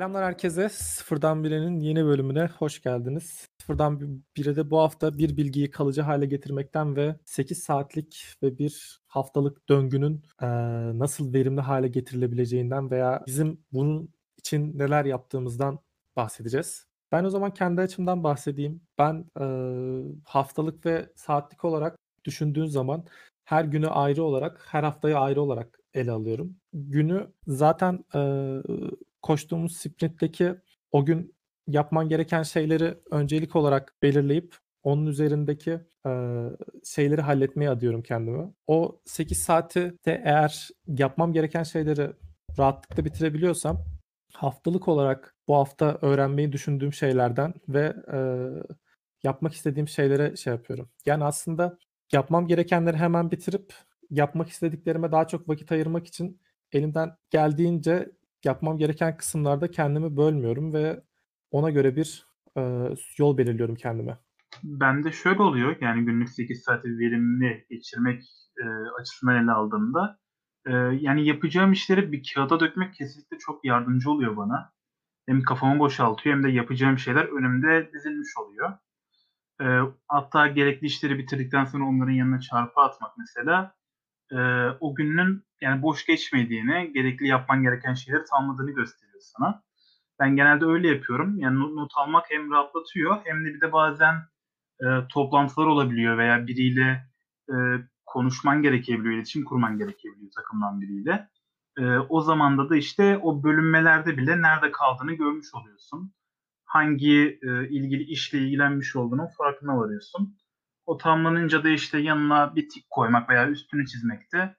Selamlar herkese. Sıfırdan Bire'nin yeni bölümüne hoş geldiniz. Sıfırdan Bire'de bu hafta bir bilgiyi kalıcı hale getirmekten ve 8 saatlik ve bir haftalık döngünün e, nasıl verimli hale getirilebileceğinden veya bizim bunun için neler yaptığımızdan bahsedeceğiz. Ben o zaman kendi açımdan bahsedeyim. Ben e, haftalık ve saatlik olarak düşündüğün zaman her günü ayrı olarak, her haftayı ayrı olarak ele alıyorum. Günü zaten e, koştuğumuz sprintteki o gün yapman gereken şeyleri öncelik olarak belirleyip onun üzerindeki e, şeyleri halletmeye adıyorum kendimi. O 8 saati de eğer yapmam gereken şeyleri rahatlıkla bitirebiliyorsam haftalık olarak bu hafta öğrenmeyi düşündüğüm şeylerden ve e, yapmak istediğim şeylere şey yapıyorum. Yani aslında yapmam gerekenleri hemen bitirip yapmak istediklerime daha çok vakit ayırmak için elimden geldiğince yapmam gereken kısımlarda kendimi bölmüyorum ve ona göre bir e, yol belirliyorum kendime. Bende şöyle oluyor yani günlük 8 saati verimli geçirmek e, açısından ele aldığımda e, yani yapacağım işleri bir kağıda dökmek kesinlikle çok yardımcı oluyor bana. Hem kafamı boşaltıyor hem de yapacağım şeyler önümde dizilmiş oluyor. E, hatta gerekli işleri bitirdikten sonra onların yanına çarpı atmak mesela e, o günün yani boş geçmediğini, gerekli yapman gereken şeyleri tamamladığını gösteriyor sana. Ben genelde öyle yapıyorum. Yani not almak hem rahatlatıyor hem de bir de bazen e, toplantılar olabiliyor veya biriyle e, konuşman gerekebiliyor, iletişim kurman gerekebiliyor takımdan biriyle. E, o zamanda da işte o bölünmelerde bile nerede kaldığını görmüş oluyorsun. Hangi e, ilgili işle ilgilenmiş olduğunun farkına varıyorsun. O tamamlanınca da işte yanına bir tik koymak veya üstünü çizmekte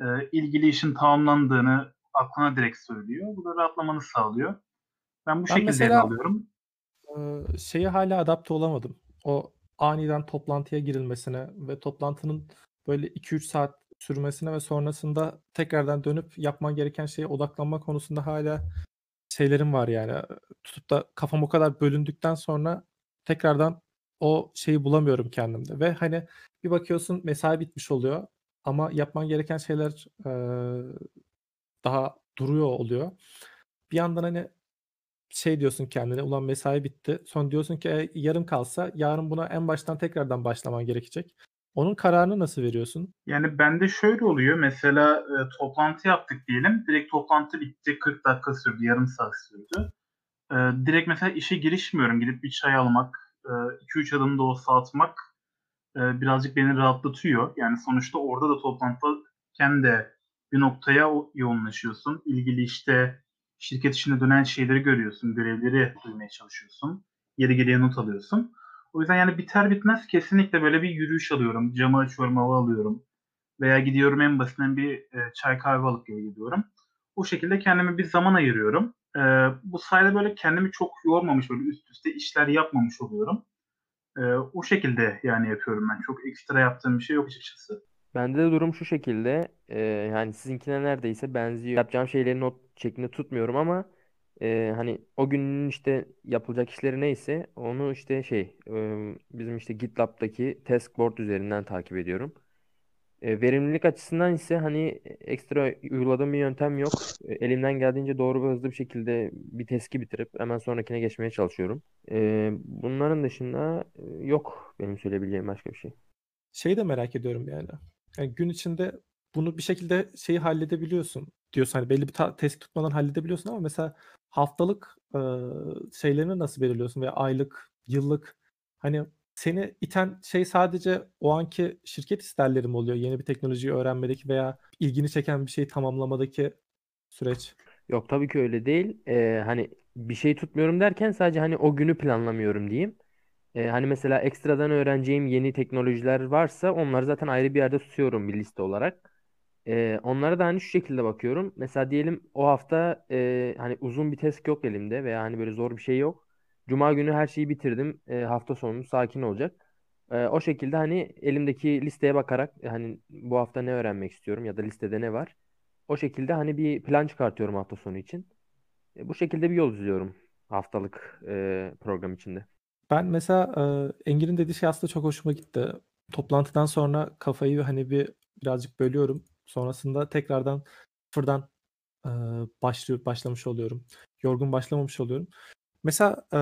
e, ilgili işin tamamlandığını aklına direkt söylüyor. Bu da rahatlamanı sağlıyor. Ben bu ben şekilde mesela, alıyorum. E, şeye hala adapte olamadım. O aniden toplantıya girilmesine ve toplantının böyle 2-3 saat sürmesine ve sonrasında tekrardan dönüp yapman gereken şeye odaklanma konusunda hala şeylerim var yani. Tutup da kafam o kadar bölündükten sonra tekrardan o şeyi bulamıyorum kendimde ve hani bir bakıyorsun mesai bitmiş oluyor ama yapman gereken şeyler e, daha duruyor oluyor. Bir yandan hani şey diyorsun kendine ulan mesai bitti. Sonra diyorsun ki e, yarım kalsa yarın buna en baştan tekrardan başlaman gerekecek. Onun kararını nasıl veriyorsun? Yani bende şöyle oluyor. Mesela e, toplantı yaptık diyelim. Direkt toplantı bitti. 40 dakika sürdü. Yarım saat sürdü. E, direkt mesela işe girişmiyorum. Gidip bir çay almak, 2-3 adım da olsa atmak birazcık beni rahatlatıyor. Yani sonuçta orada da toplantıken de bir noktaya yoğunlaşıyorsun. İlgili işte şirket içinde dönen şeyleri görüyorsun, görevleri duymaya çalışıyorsun. Yeri geriye not alıyorsun. O yüzden yani biter bitmez kesinlikle böyle bir yürüyüş alıyorum. Camı açıyorum, hava alıyorum. Veya gidiyorum en basitinden bir e, çay kahve alıp geri gidiyorum. O şekilde kendime bir zaman ayırıyorum. E, bu sayede böyle kendimi çok yormamış, böyle üst üste işler yapmamış oluyorum. E, o şekilde yani yapıyorum ben. Çok ekstra yaptığım bir şey yok açıkçası. Bende de durum şu şekilde. E, yani sizinkine neredeyse benziyor. Yapacağım şeyleri not şeklinde tutmuyorum ama e, hani o günün işte yapılacak işleri neyse onu işte şey e, bizim işte GitLab'daki task board üzerinden takip ediyorum. E, verimlilik açısından ise hani ekstra uyguladığım bir yöntem yok. E, elimden geldiğince doğru ve hızlı bir şekilde bir testi bitirip hemen sonrakine geçmeye çalışıyorum. E, bunların dışında e, yok benim söyleyebileceğim başka bir şey. Şeyi de merak ediyorum yani. yani gün içinde bunu bir şekilde şeyi halledebiliyorsun diyorsun hani belli bir ta- test tutmadan halledebiliyorsun ama mesela haftalık e, şeylerini nasıl belirliyorsun veya aylık, yıllık hani seni iten şey sadece o anki şirket isterleri mi oluyor? Yeni bir teknolojiyi öğrenmedeki veya ilgini çeken bir şeyi tamamlamadaki süreç? Yok tabii ki öyle değil. Ee, hani bir şey tutmuyorum derken sadece hani o günü planlamıyorum diyeyim. Ee, hani mesela ekstradan öğreneceğim yeni teknolojiler varsa onları zaten ayrı bir yerde tutuyorum bir liste olarak. Ee, onlara da hani şu şekilde bakıyorum. Mesela diyelim o hafta e, hani uzun bir test yok elimde veya hani böyle zor bir şey yok. Cuma günü her şeyi bitirdim. E, hafta sonu sakin olacak. E, o şekilde hani elimdeki listeye bakarak e, hani bu hafta ne öğrenmek istiyorum ya da listede ne var. O şekilde hani bir plan çıkartıyorum hafta sonu için. E, bu şekilde bir yol izliyorum haftalık e, program içinde. Ben mesela e, Engin'in dediği şey aslında çok hoşuma gitti. Toplantıdan sonra kafayı hani bir birazcık bölüyorum. Sonrasında tekrardan sıfırdan e, başlıyor başlamış oluyorum. Yorgun başlamamış oluyorum. Mesela e,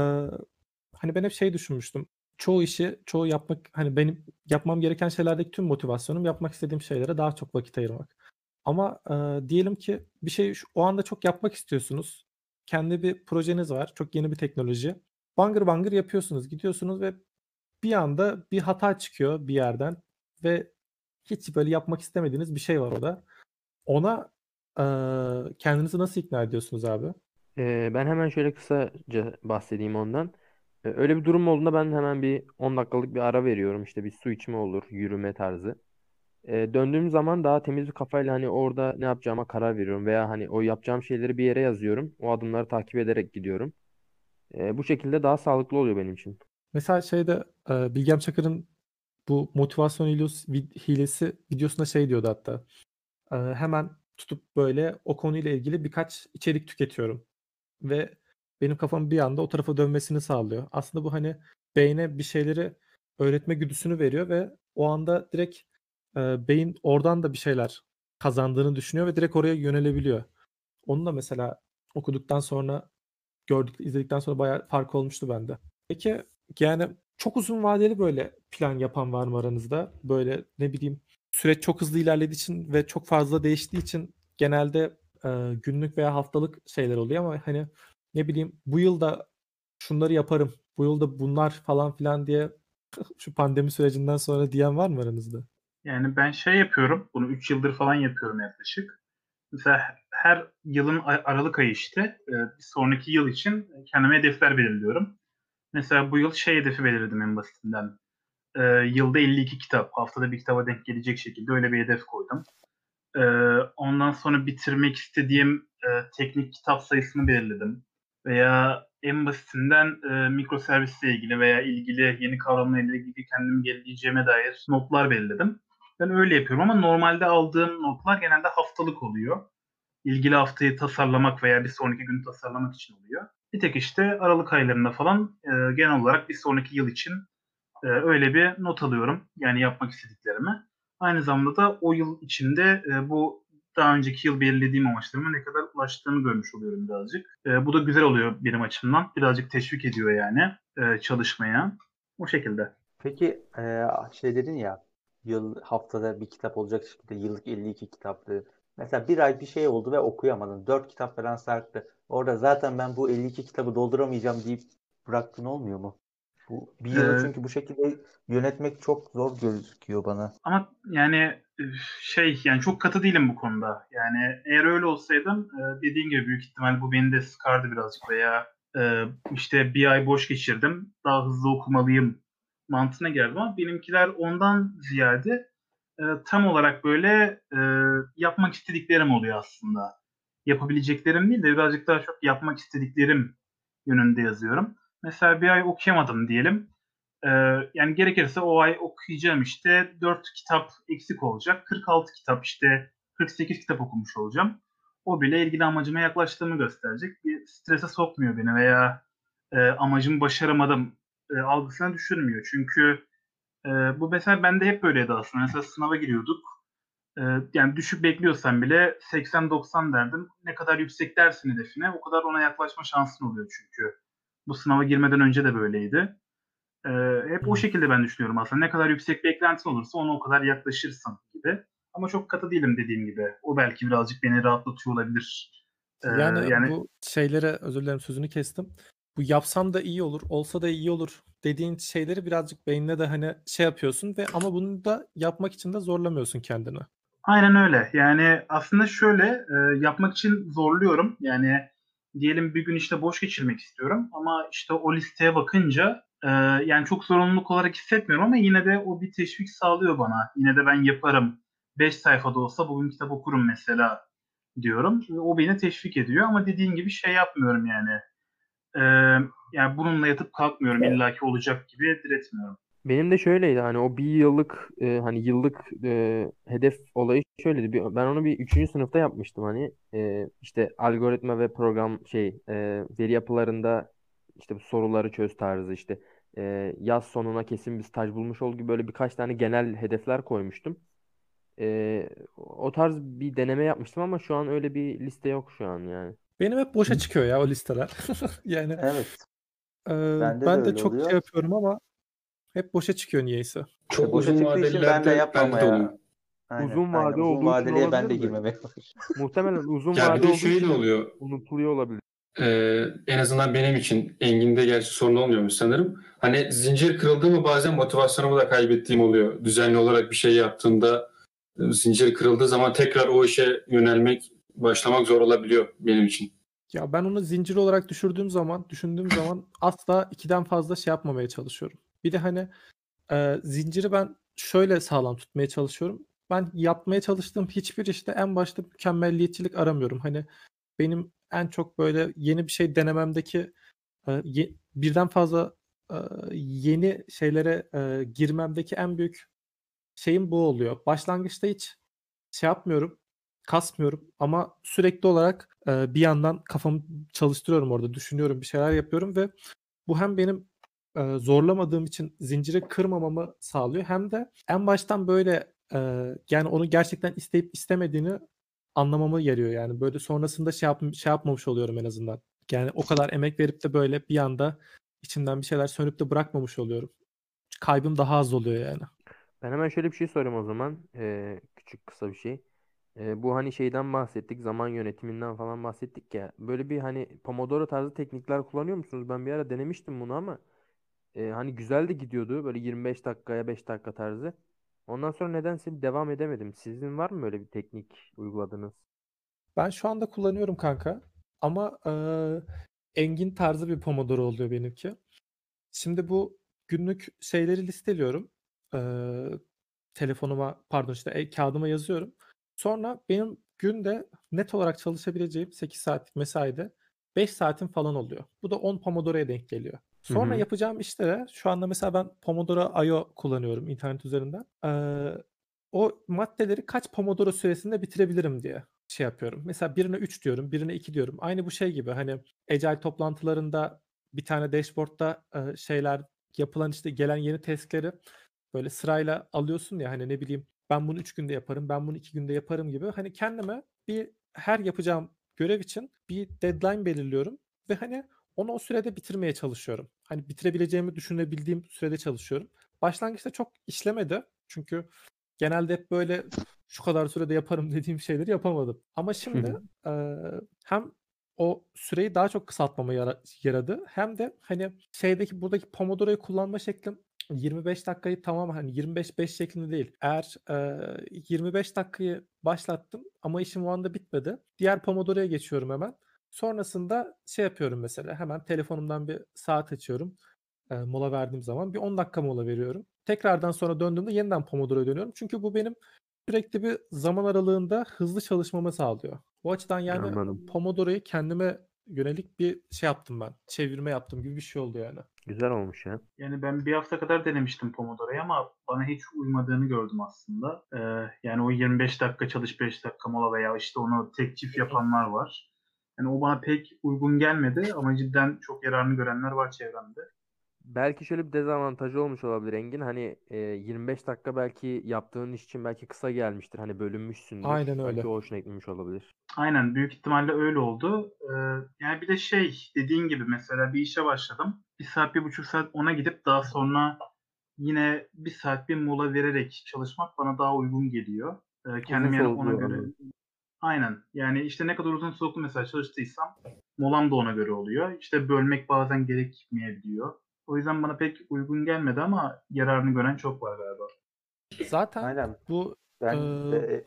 hani ben hep şey düşünmüştüm. Çoğu işi, çoğu yapmak hani benim yapmam gereken şeylerdeki tüm motivasyonum yapmak istediğim şeylere daha çok vakit ayırmak. Ama e, diyelim ki bir şey şu, o anda çok yapmak istiyorsunuz. Kendi bir projeniz var. Çok yeni bir teknoloji. Bangır bangır yapıyorsunuz. Gidiyorsunuz ve bir anda bir hata çıkıyor bir yerden ve hiç böyle yapmak istemediğiniz bir şey var orada. Ona e, kendinizi nasıl ikna ediyorsunuz abi? Ee, ben hemen şöyle kısaca bahsedeyim ondan. Ee, öyle bir durum olduğunda ben hemen bir 10 dakikalık bir ara veriyorum. İşte bir su içme olur, yürüme tarzı. Ee, döndüğüm zaman daha temiz bir kafayla hani orada ne yapacağıma karar veriyorum veya hani o yapacağım şeyleri bir yere yazıyorum. O adımları takip ederek gidiyorum. Ee, bu şekilde daha sağlıklı oluyor benim için. Mesela şeyde Bilgem Çakır'ın bu motivasyon hilesi, videosunda şey diyordu hatta. Hemen tutup böyle o konuyla ilgili birkaç içerik tüketiyorum. Ve benim kafam bir anda o tarafa dönmesini sağlıyor. Aslında bu hani beyne bir şeyleri öğretme güdüsünü veriyor ve o anda direkt e, beyin oradan da bir şeyler kazandığını düşünüyor ve direkt oraya yönelebiliyor. Onu da mesela okuduktan sonra gördük, izledikten sonra bayağı fark olmuştu bende. Peki yani çok uzun vadeli böyle plan yapan var mı aranızda? Böyle ne bileyim süreç çok hızlı ilerlediği için ve çok fazla değiştiği için genelde e, günlük veya haftalık şeyler oluyor ama hani ne bileyim bu yılda şunları yaparım, bu yılda bunlar falan filan diye şu pandemi sürecinden sonra diyen var mı aranızda? Yani ben şey yapıyorum, bunu 3 yıldır falan yapıyorum yaklaşık. Mesela her yılın Aralık ayı işte bir sonraki yıl için kendime hedefler belirliyorum. Mesela bu yıl şey hedefi belirledim en basitinden. Yılda 52 kitap, haftada bir kitaba denk gelecek şekilde öyle bir hedef koydum. E, ondan sonra bitirmek istediğim e, teknik kitap sayısını belirledim. Veya en basitinden e, mikroservisle ilgili veya ilgili yeni kavramlarla ilgili kendimi geliştireceğime dair notlar belirledim. Ben öyle yapıyorum ama normalde aldığım notlar genelde haftalık oluyor. İlgili haftayı tasarlamak veya bir sonraki günü tasarlamak için oluyor. Bir tek işte Aralık aylarında falan e, genel olarak bir sonraki yıl için e, öyle bir not alıyorum. Yani yapmak istediklerimi. Aynı zamanda da o yıl içinde e, bu daha önceki yıl belirlediğim amaçlarıma ne kadar ulaştığını görmüş oluyorum birazcık. E, bu da güzel oluyor benim açımdan. Birazcık teşvik ediyor yani e, çalışmaya. O şekilde. Peki e, şey dedin ya yıl haftada bir kitap olacak şekilde yıllık 52 kitaptı. Mesela bir ay bir şey oldu ve okuyamadın. 4 kitap falan sarktı. Orada zaten ben bu 52 kitabı dolduramayacağım deyip bıraktın olmuyor mu? Bu bir yılı ee, çünkü bu şekilde yönetmek çok zor gözüküyor bana. Ama yani şey yani çok katı değilim bu konuda. Yani eğer öyle olsaydım dediğin gibi büyük ihtimal bu beni de sıkardı birazcık veya işte bir ay boş geçirdim daha hızlı okumalıyım mantığına geldim ama benimkiler ondan ziyade tam olarak böyle yapmak istediklerim oluyor aslında. Yapabileceklerim değil de birazcık daha çok yapmak istediklerim yönünde yazıyorum. Mesela bir ay okuyamadım diyelim. Ee, yani gerekirse o ay okuyacağım işte 4 kitap eksik olacak. 46 kitap işte 48 kitap okumuş olacağım. O bile ilgili amacıma yaklaştığımı gösterecek. Bir strese sokmuyor beni veya e, amacımı başaramadım e, algısına düşürmüyor. Çünkü e, bu mesela bende hep böyleydi aslında. Mesela sınava giriyorduk. E, yani düşük bekliyorsan bile 80-90 derdim. Ne kadar yüksek dersin hedefine o kadar ona yaklaşma şansın oluyor çünkü. Bu sınava girmeden önce de böyleydi. E, hep o şekilde ben düşünüyorum aslında. Ne kadar yüksek beklentin olursa ona o kadar yaklaşırsın gibi. Ama çok katı değilim dediğim gibi. O belki birazcık beni rahatlatıyor olabilir. Ee, yani, yani bu şeylere özür dilerim sözünü kestim. Bu yapsam da iyi olur, olsa da iyi olur dediğin şeyleri birazcık beynine de hani şey yapıyorsun ve ama bunu da yapmak için de zorlamıyorsun kendini. Aynen öyle. Yani aslında şöyle e, yapmak için zorluyorum. Yani diyelim bir gün işte boş geçirmek istiyorum ama işte o listeye bakınca e, yani çok zorunluluk olarak hissetmiyorum ama yine de o bir teşvik sağlıyor bana. Yine de ben yaparım. 5 sayfada olsa bugün kitap okurum mesela diyorum. O beni teşvik ediyor ama dediğin gibi şey yapmıyorum yani. E, yani bununla yatıp kalkmıyorum illaki olacak gibi diretmiyorum. Benim de şöyleydi hani o bir yıllık e, hani yıllık e, hedef olayı şöyleydi. Bir, ben onu bir üçüncü sınıfta yapmıştım hani e, işte algoritma ve program şey e, veri yapılarında işte bu soruları çöz tarzı işte e, yaz sonuna kesin bir staj bulmuş ol gibi böyle birkaç tane genel hedefler koymuştum. Ee, o tarz bir deneme yapmıştım ama şu an öyle bir liste yok şu an yani. Benim hep boşa çıkıyor ya o listeler. yani Evet. e, Bende de ben de öyle çok oluyor. şey yapıyorum ama hep boşa çıkıyor niyeyse. Çok boşa uzun için ben de vadelilerde yapmam bende de. Aynen, Uzun aynen. vade Uzun olduğu için vadeliye ben de girmemek Muhtemelen uzun Ya vade de olduğu şöyle için oluyor. unutuluyor olabilir. Ee, en azından benim için Engin'de gerçi sorun olmuyormuş sanırım. Hani zincir kırıldı mı bazen motivasyonumu da kaybettiğim oluyor. Düzenli olarak bir şey yaptığında e, zincir kırıldığı zaman tekrar o işe yönelmek, başlamak zor olabiliyor benim için. Ya ben onu zincir olarak düşürdüğüm zaman, düşündüğüm zaman asla ikiden fazla şey yapmamaya çalışıyorum. Bir de hani e, zinciri ben şöyle sağlam tutmaya çalışıyorum. Ben yapmaya çalıştığım hiçbir işte en başta mükemmelliyetçilik aramıyorum. Hani benim en çok böyle yeni bir şey denememdeki e, ye- birden fazla e, yeni şeylere e, girmemdeki en büyük şeyim bu oluyor. Başlangıçta hiç şey yapmıyorum, kasmıyorum ama sürekli olarak e, bir yandan kafamı çalıştırıyorum orada, düşünüyorum, bir şeyler yapıyorum ve bu hem benim e, zorlamadığım için zinciri kırmamamı sağlıyor hem de en baştan böyle e, yani onu gerçekten isteyip istemediğini anlamamı yarıyor yani böyle sonrasında şey, yap, şey yapmamış oluyorum en azından. Yani o kadar emek verip de böyle bir anda içimden bir şeyler sönüp de bırakmamış oluyorum. Kaybım daha az oluyor yani. Ben hemen şöyle bir şey sorayım o zaman. Ee, küçük kısa bir şey. Ee, bu hani şeyden bahsettik, zaman yönetiminden falan bahsettik ya. Böyle bir hani Pomodoro tarzı teknikler kullanıyor musunuz? Ben bir ara denemiştim bunu ama e, hani güzel de gidiyordu. Böyle 25 dakikaya 5 dakika tarzı. Ondan sonra nedense devam edemedim. Sizin var mı böyle bir teknik uyguladığınız? Ben şu anda kullanıyorum kanka. Ama eee, Engin tarzı bir Pomodoro oluyor benimki. Şimdi bu günlük şeyleri listeliyorum. Eee, telefonuma pardon işte e, kağıdıma yazıyorum. Sonra benim günde net olarak çalışabileceğim 8 saatlik mesaide 5 saatim falan oluyor. Bu da 10 Pomodoro'ya denk geliyor. Sonra hı. yapacağım işlere şu anda mesela ben Pomodoro IO kullanıyorum internet üzerinden. Eee, o maddeleri kaç Pomodoro süresinde bitirebilirim diye şey yapıyorum. Mesela birine 3 diyorum, birine 2 diyorum. Aynı bu şey gibi hani Agile toplantılarında bir tane dashboard'da e, şeyler yapılan işte gelen yeni task'leri böyle sırayla alıyorsun ya hani ne bileyim ben bunu 3 günde yaparım, ben bunu 2 günde yaparım gibi. Hani kendime bir her yapacağım görev için bir deadline belirliyorum ve hani onu o sürede bitirmeye çalışıyorum. Hani bitirebileceğimi düşünebildiğim sürede çalışıyorum. Başlangıçta çok işlemedi. Çünkü genelde hep böyle şu kadar sürede yaparım dediğim şeyleri yapamadım. Ama şimdi eee, hem o süreyi daha çok kısaltmama yara- yaradı hem de hani şeydeki buradaki Pomodoro'yu kullanma şeklim 25 dakikayı tamam hani 25-5 şeklinde değil. Eğer eee, 25 dakikayı başlattım ama işim o anda bitmedi. Diğer Pomodoro'ya geçiyorum hemen. Sonrasında şey yapıyorum mesela hemen telefonumdan bir saat açıyorum. Eee, mola verdiğim zaman bir 10 dakika mola veriyorum. Tekrardan sonra döndüğümde yeniden Pomodoro'ya dönüyorum. Çünkü bu benim sürekli bir zaman aralığında hızlı çalışmamı sağlıyor. Bu açıdan yani Anladım. Pomodoro'yu kendime yönelik bir şey yaptım ben. Çevirme yaptım gibi bir şey oldu yani. Güzel olmuş ya. Yani ben bir hafta kadar denemiştim Pomodoro'yu ama bana hiç uymadığını gördüm aslında. Ee, yani o 25 dakika çalış 5 dakika mola veya işte onu tek çift yapanlar var. Yani o bana pek uygun gelmedi ama cidden çok yararını görenler var çevremde. Belki şöyle bir dezavantajı olmuş olabilir Engin. Hani e, 25 dakika belki yaptığın iş için belki kısa gelmiştir. Hani bölünmüşsündür. Aynen öyle. Belki o hoşuna gitmemiş olabilir. Aynen büyük ihtimalle öyle oldu. Ee, yani bir de şey dediğin gibi mesela bir işe başladım. Bir saat bir buçuk saat ona gidip daha sonra yine bir saat bir mola vererek çalışmak bana daha uygun geliyor. Ee, kendim yani ona göre. anladım. Aynen. Yani işte ne kadar uzun soluklu mesela çalıştıysam molam da ona göre oluyor. İşte bölmek bazen gerekmeyebiliyor. O yüzden bana pek uygun gelmedi ama yararını gören çok var galiba. Zaten Aynen. bu Ben Ee.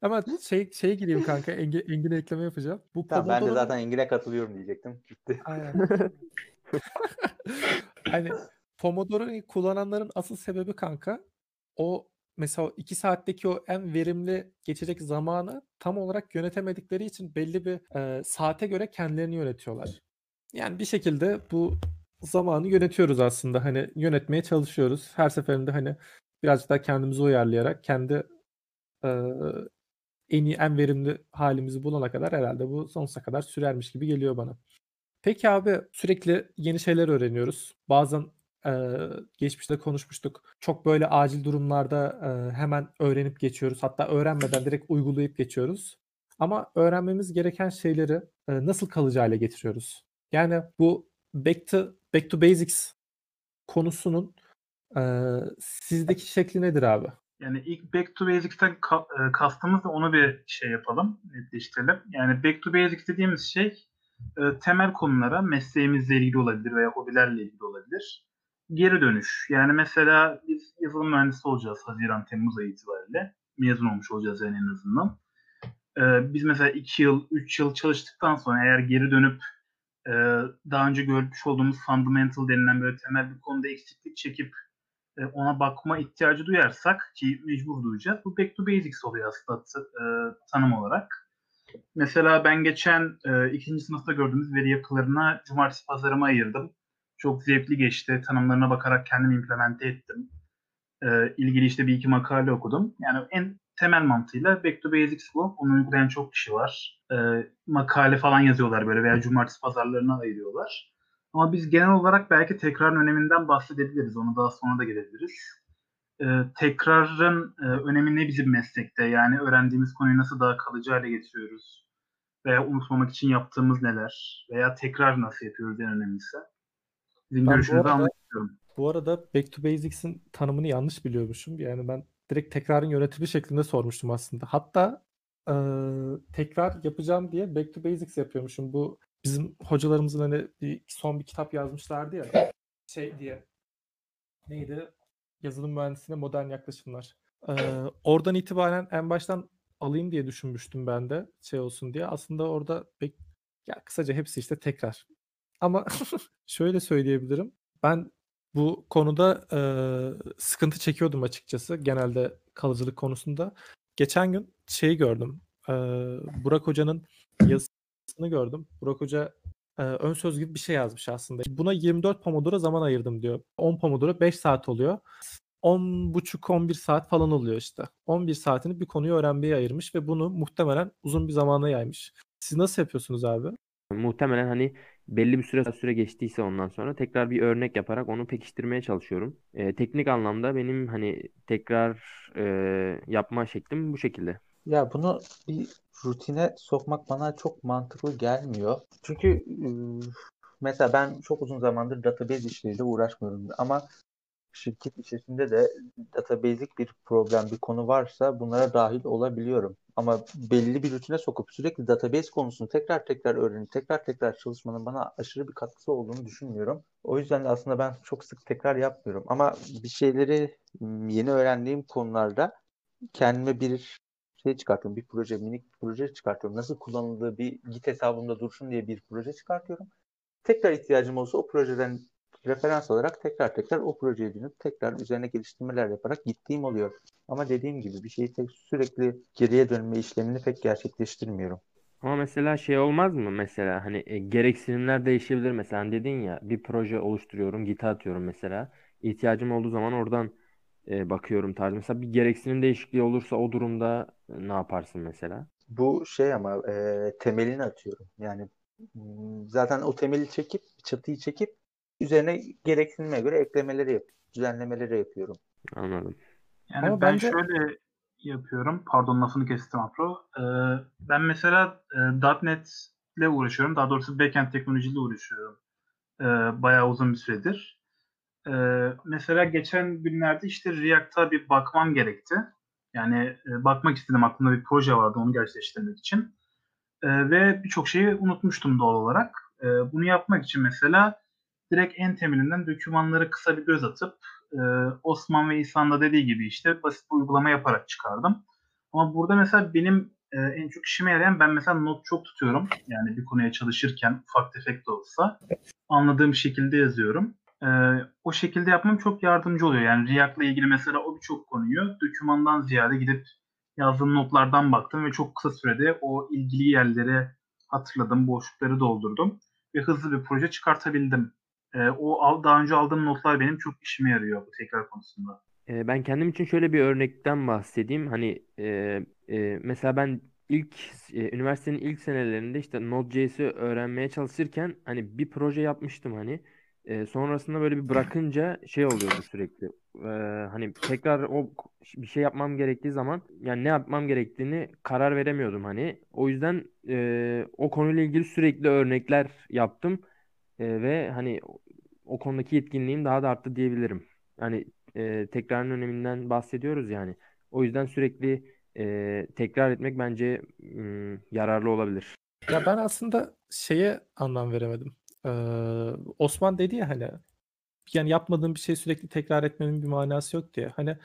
Hemen şey şeye gireyim kanka. Engin, Engin'e ekleme yapacağım. Bu tamam, ben de zaten Engin'e katılıyorum diyecektim. Gitti. Aynen. hani Pomodoro'yu kullananların asıl sebebi kanka o mesela o iki saatteki o en verimli geçecek zamanı tam olarak yönetemedikleri için belli bir e, saate göre kendilerini yönetiyorlar. Yani bir şekilde bu zamanı yönetiyoruz aslında. Hani yönetmeye çalışıyoruz. Her seferinde hani birazcık daha kendimizi uyarlayarak kendi e, en iyi en verimli halimizi bulana kadar herhalde bu sonsuza kadar sürermiş gibi geliyor bana. Peki abi sürekli yeni şeyler öğreniyoruz. Bazen eee, geçmişte konuşmuştuk. Çok böyle acil durumlarda, eee, hemen öğrenip geçiyoruz. Hatta öğrenmeden direkt uygulayıp geçiyoruz. Ama öğrenmemiz gereken şeyleri, eee, nasıl kalıcı hâle getiriyoruz? Yani bu back to back to basics konusunun, eee, sizdeki şekli nedir abi? Yani ilk back to basics'ten ka kastımız da onu bir şey yapalım, netleştirelim. Yani back to basics dediğimiz şey, eee, temel konulara mesleğimizle ilgili olabilir veya hobilerle ilgili olabilir. Geri dönüş. Yani mesela biz yazılım mühendisi olacağız haziran, temmuz ayı itibariyle. Mezun olmuş olacağız yani en azından. Eee, biz mesela 2 yıl, 3 yıl çalıştıktan sonra eğer geri dönüp, eee, daha önce görmüş olduğumuz fundamental denilen böyle temel bir konuda eksiklik çekip, eee, ona bakma ihtiyacı duyarsak ki mecbur duyacağız. Bu back to basics oluyor aslında eee, tanım olarak. Mesela ben geçen, eee, 2. sınıfta gördüğümüz veri yapılarına cumartesi pazarımı ayırdım. Çok zevkli geçti. Tanımlarına bakarak kendim implemente ettim. Eee, ilgili işte bir iki makale okudum. Yani en temel mantığıyla back to basics bu. Bunu uygulayan çok kişi var. Eee, makale falan yazıyorlar böyle veya cumartesi pazarlarına ayırıyorlar. Ama biz genel olarak belki tekrarın öneminden bahsedebiliriz. Ona daha sonra da gelebiliriz. Eee, tekrarın, eee, önemi ne bizim meslekte? Yani öğrendiğimiz konuyu nasıl daha kalıcı hâle getiriyoruz? Veya unutmamak için yaptığımız neler? Veya tekrar nasıl yapıyoruz en önemlisi? Sizin Ben görüşünüzü arada almak istiyorum. bu arada back to basics'in tanımını yanlış biliyormuşum. Yani ben direkt tekrarın yönetimi şeklinde sormuştum aslında. Hatta, eee, tekrar yapacağım diye back to basics yapıyormuşum. Bu bizim hocalarımızın hani bir son bir kitap yazmışlardı ya, şey diye, neydi? Yazılım mühendisliğine modern yaklaşımlar. Eee, oradan itibaren en baştan alayım diye düşünmüştüm ben de şey olsun diye. Aslında orada bek ya kısaca hepsi işte tekrar. Ama şöyle söyleyebilirim. Ben bu konuda, eee, sıkıntı çekiyordum açıkçası genelde kalıcılık konusunda. Geçen gün şeyi gördüm, eee, Burak Hoca'nın yazısını gördüm. Burak Hoca, eee, ön söz gibi bir şey yazmış aslında. Buna 24 Pomodoro zaman ayırdım diyor. 10 Pomodoro 5 saat oluyor. 10,5-11 saat falan oluyor işte. 11 saatini bir konuyu öğrenmeye ayırmış ve bunu muhtemelen uzun bir zamana yaymış. Siz nasıl yapıyorsunuz abi? Muhtemelen hani belli bir süre süre geçtiyse ondan sonra tekrar bir örnek yaparak onu pekiştirmeye çalışıyorum. Eee, teknik anlamda benim hani tekrar eee, yapma şeklim bu şekilde. Ya bunu bir rutine sokmak bana çok mantıklı gelmiyor. Çünkü ıı, mesela ben çok uzun zamandır database işleriyle uğraşmıyorum ama şirket içerisinde de database'lik bir problem, bir konu varsa bunlara dahil olabiliyorum. Ama belli bir rutine sokup sürekli database konusunu tekrar tekrar öğrenip tekrar tekrar çalışmanın bana aşırı bir katkısı olduğunu düşünmüyorum. O yüzden de aslında ben çok sık tekrar yapmıyorum. Ama bir şeyleri yeni öğrendiğim konularda kendime bir şey çıkartıyorum. Bir proje, minik bir proje çıkartıyorum. Nasıl kullanıldığı bir Git hesabımda dursun diye bir proje çıkartıyorum. Tekrar ihtiyacım olsa o projeden referans olarak tekrar tekrar o projeye dönüp tekrar üzerine geliştirmeler yaparak gittiğim oluyor. Ama dediğim gibi bir şeyi tek sürekli geriye dönme işlemini pek gerçekleştirmiyorum. Ama mesela şey olmaz mı mesela hani e, gereksinimler değişebilir mesela Hani dedin ya bir proje oluşturuyorum Git'e atıyorum mesela ihtiyacım olduğu zaman oradan e, bakıyorum tarzı mesela bir gereksinim değişikliği olursa o durumda e, ne yaparsın mesela? Bu şey ama e, temelini atıyorum. Yani zaten o temeli çekip çatıyı çekip üzerine gereksinime göre eklemeleri yap, düzenlemeleri yapıyorum. Anladım. Yani Ama ben bence şöyle yapıyorum. Pardon lafını kestim Afro. Ee, ben mesela e, .NET ile uğraşıyorum. Daha doğrusu backend teknolojiyle uğraşıyorum. Ee, bayağı uzun bir süredir. Ee, mesela geçen günlerde işte React'a bir bakmam gerekti. Yani e, bakmak istedim. Aklımda bir proje vardı onu gerçekleştirmek için. Ee, ve birçok şeyi unutmuştum doğal olarak. Ee, bunu yapmak için mesela direkt en temelinden dokümanları kısa bir göz atıp e, Osman ve İhsan da dediği gibi işte basit bir uygulama yaparak çıkardım. Ama burada mesela benim e, en çok işime yarayan ben mesela not çok tutuyorum. Yani bir konuya çalışırken ufak tefek de olsa anladığım şekilde yazıyorum. E, o şekilde yapmam çok yardımcı oluyor. Yani React'la ilgili mesela o birçok konuyu dokümandan ziyade gidip yazdığım notlardan baktım ve çok kısa sürede o ilgili yerleri hatırladım, boşlukları doldurdum ve hızlı bir proje çıkartabildim. E, o al, daha önce aldığım notlar benim çok işime yarıyor bu tekrar konusunda. E, ben kendim için şöyle bir örnekten bahsedeyim. Hani e, e, mesela ben ilk e, üniversitenin ilk senelerinde işte Node.js'i öğrenmeye çalışırken hani bir proje yapmıştım hani. E, sonrasında böyle bir bırakınca şey oluyordu sürekli. E, hani tekrar o bir şey yapmam gerektiği zaman yani ne yapmam gerektiğini karar veremiyordum hani. O yüzden e, o konuyla ilgili sürekli örnekler yaptım E, ve hani o konudaki yetkinliğim daha da arttı diyebilirim. Yani e, tekrarın öneminden bahsediyoruz yani. O yüzden sürekli e, tekrar etmek bence m, yararlı olabilir. Ya ben aslında şeye anlam veremedim. Ee, Osman dedi ya hani yani yapmadığım bir şey sürekli tekrar etmenin bir manası yok diye. Hani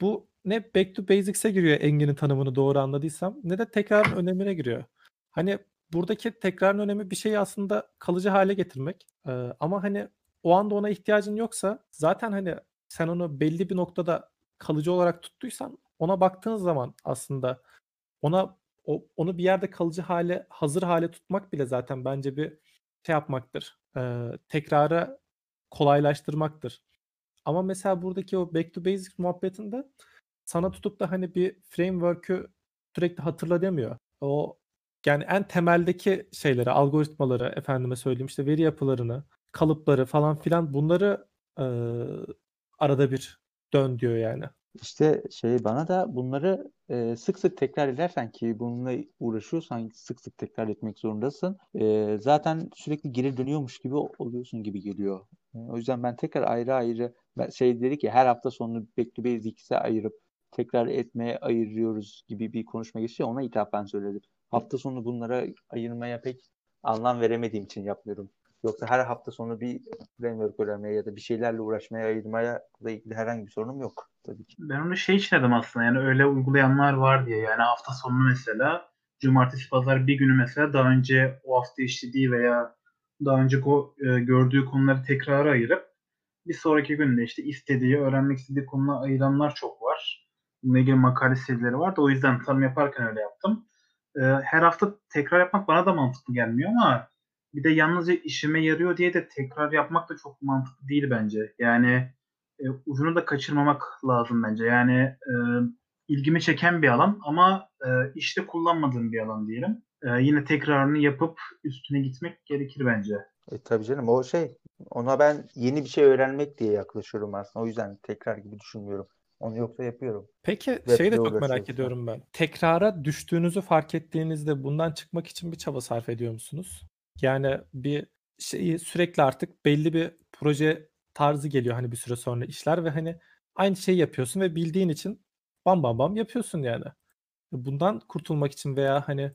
bu ne back to basics'e giriyor Engin'in tanımını doğru anladıysam ne de tekrarın önemine giriyor. Hani buradaki tekrarın önemi bir şeyi aslında kalıcı hale getirmek. Ee, ama hani o anda ona ihtiyacın yoksa zaten hani sen onu belli bir noktada kalıcı olarak tuttuysan ona baktığın zaman aslında ona o, onu bir yerde kalıcı hale hazır hale tutmak bile zaten bence bir şey yapmaktır. Ee, tekrara kolaylaştırmaktır. Ama mesela buradaki o back to basics muhabbetinde sana tutup da hani bir framework'ü sürekli hatırla demiyor. O yani en temeldeki şeyleri, algoritmaları, efendime söyleyeyim işte veri yapılarını, kalıpları falan filan bunları e, arada bir dön diyor yani. İşte şey bana da bunları e, sık sık tekrar edersen ki bununla uğraşıyorsan sık sık tekrar etmek zorundasın. E, zaten sürekli geri dönüyormuş gibi oluyorsun gibi geliyor. O yüzden ben tekrar ayrı ayrı ben şey dedi ki her hafta sonunu back to basics'e ayırıp tekrar etmeye ayırıyoruz gibi bir konuşma geçiyor. Ona ithafen söyledim. Hafta sonu bunlara ayırmaya pek anlam veremediğim için yapmıyorum. Yoksa her hafta sonu bir framework öğrenmeye ya da bir şeylerle uğraşmaya ayırmaya da ilgili herhangi bir sorunum yok tabii ki. Ben onu şey için dedim aslında yani öyle uygulayanlar var diye yani hafta sonunu mesela cumartesi pazar bir günü mesela daha önce o hafta işlediği veya daha önce o, e, gördüğü konuları tekrar ayırıp bir sonraki günde işte istediği, öğrenmek istediği konulara ayıranlar çok var. Bununla ilgili makale serileri var da o yüzden tanım yaparken öyle yaptım. E, her hafta tekrar yapmak bana da mantıklı gelmiyor ama bir de yalnızca işime yarıyor diye de tekrar yapmak da çok mantıklı değil bence. Yani e, ucunu da kaçırmamak lazım bence. Yani e, ilgimi çeken bir alan ama e, işte kullanmadığım bir alan diyelim. E, yine tekrarını yapıp üstüne gitmek gerekir bence. E, tabii canım o şey ona ben yeni bir şey öğrenmek diye yaklaşıyorum aslında. O yüzden tekrar gibi düşünmüyorum. Onu yoksa yapıyorum. Peki şeyi de çok merak ediyorum ben. Tekrara düştüğünüzü fark ettiğinizde bundan çıkmak için bir çaba sarf ediyor musunuz? Yani bir şeyi sürekli artık belli bir proje tarzı geliyor hani bir süre sonra işler ve hani aynı şeyi yapıyorsun ve bildiğin için bam bam bam yapıyorsun yani. Bundan kurtulmak için veya hani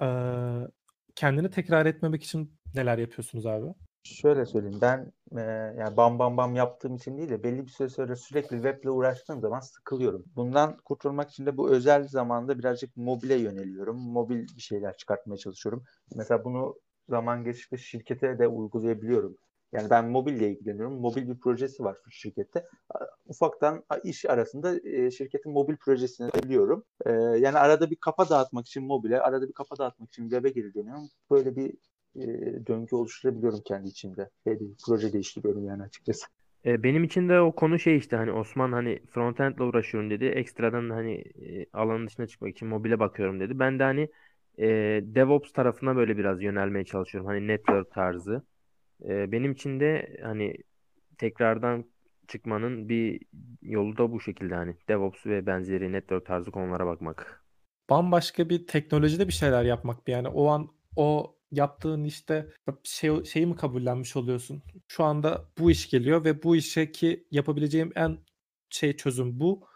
eee, kendini tekrar etmemek için neler yapıyorsunuz abi? Şöyle söyleyeyim ben e, yani bam bam bam yaptığım için değil de belli bir süre sonra sürekli weble uğraştığım zaman sıkılıyorum. Bundan kurtulmak için de bu özel zamanda birazcık mobile yöneliyorum. Mobil bir şeyler çıkartmaya çalışıyorum. Mesela bunu zaman geçtikçe şirkete de uygulayabiliyorum. Yani ben mobille ilgileniyorum. Mobil bir projesi var şu şirkette. Ufaktan iş arasında e, şirketin mobil projesini biliyorum. E, yani arada bir kafa dağıtmak için mobile, arada bir kafa dağıtmak için web'e geri dönüyorum. Böyle bir e, döngü oluşturabiliyorum kendi içimde. Şey değil, proje değiştiriyorum yani açıkçası. Benim için de o konu şey işte hani Osman hani frontend ile uğraşıyorum dedi. Ekstradan hani alanın dışına çıkmak için mobile bakıyorum dedi. Ben de hani e, DevOps tarafına böyle biraz yönelmeye çalışıyorum. Hani network tarzı. E, benim için de hani tekrardan çıkmanın bir yolu da bu şekilde hani DevOps ve benzeri network tarzı konulara bakmak. Bambaşka bir teknolojide bir şeyler yapmak yani o an o yaptığın işte şey, şeyi mi kabullenmiş oluyorsun? Şu anda bu iş geliyor ve bu işe ki yapabileceğim en şey çözüm bu.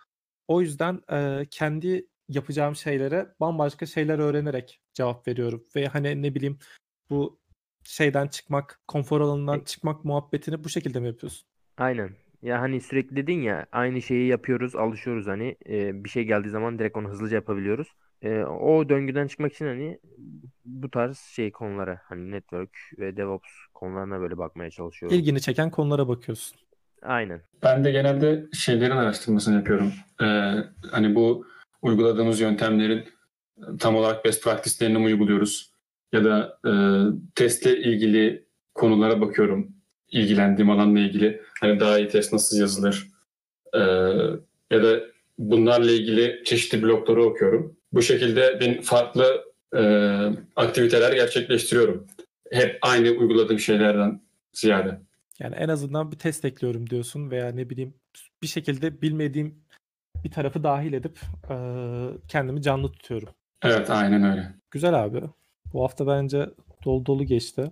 O yüzden e, kendi yapacağım şeylere bambaşka şeyler öğrenerek cevap veriyorum. Ve hani ne bileyim bu şeyden çıkmak, konfor alanından çıkmak muhabbetini bu şekilde mi yapıyorsun? Aynen. Ya hani sürekli dedin ya aynı şeyi yapıyoruz, alışıyoruz hani e, bir şey geldiği zaman direkt onu hızlıca yapabiliyoruz. E, o döngüden çıkmak için hani bu tarz şey konulara hani network ve DevOps konularına böyle bakmaya çalışıyorum. İlgini çeken konulara bakıyorsun. Aynen. Ben de genelde şeylerin araştırmasını yapıyorum. Ee, hani bu uyguladığımız yöntemlerin tam olarak best practice'lerini mi uyguluyoruz? Ya da e, testle ilgili konulara bakıyorum. İlgilendiğim alanla ilgili. Hani daha iyi test nasıl yazılır? E, ya da bunlarla ilgili çeşitli blogları okuyorum. Bu şekilde ben farklı e, aktiviteler gerçekleştiriyorum. Hep aynı uyguladığım şeylerden ziyade. Yani en azından bir test ekliyorum diyorsun veya ne bileyim bir şekilde bilmediğim bir tarafı dahil edip eee, kendimi canlı tutuyorum. Evet aynen öyle. Güzel abi. Bu hafta bence dolu dolu geçti.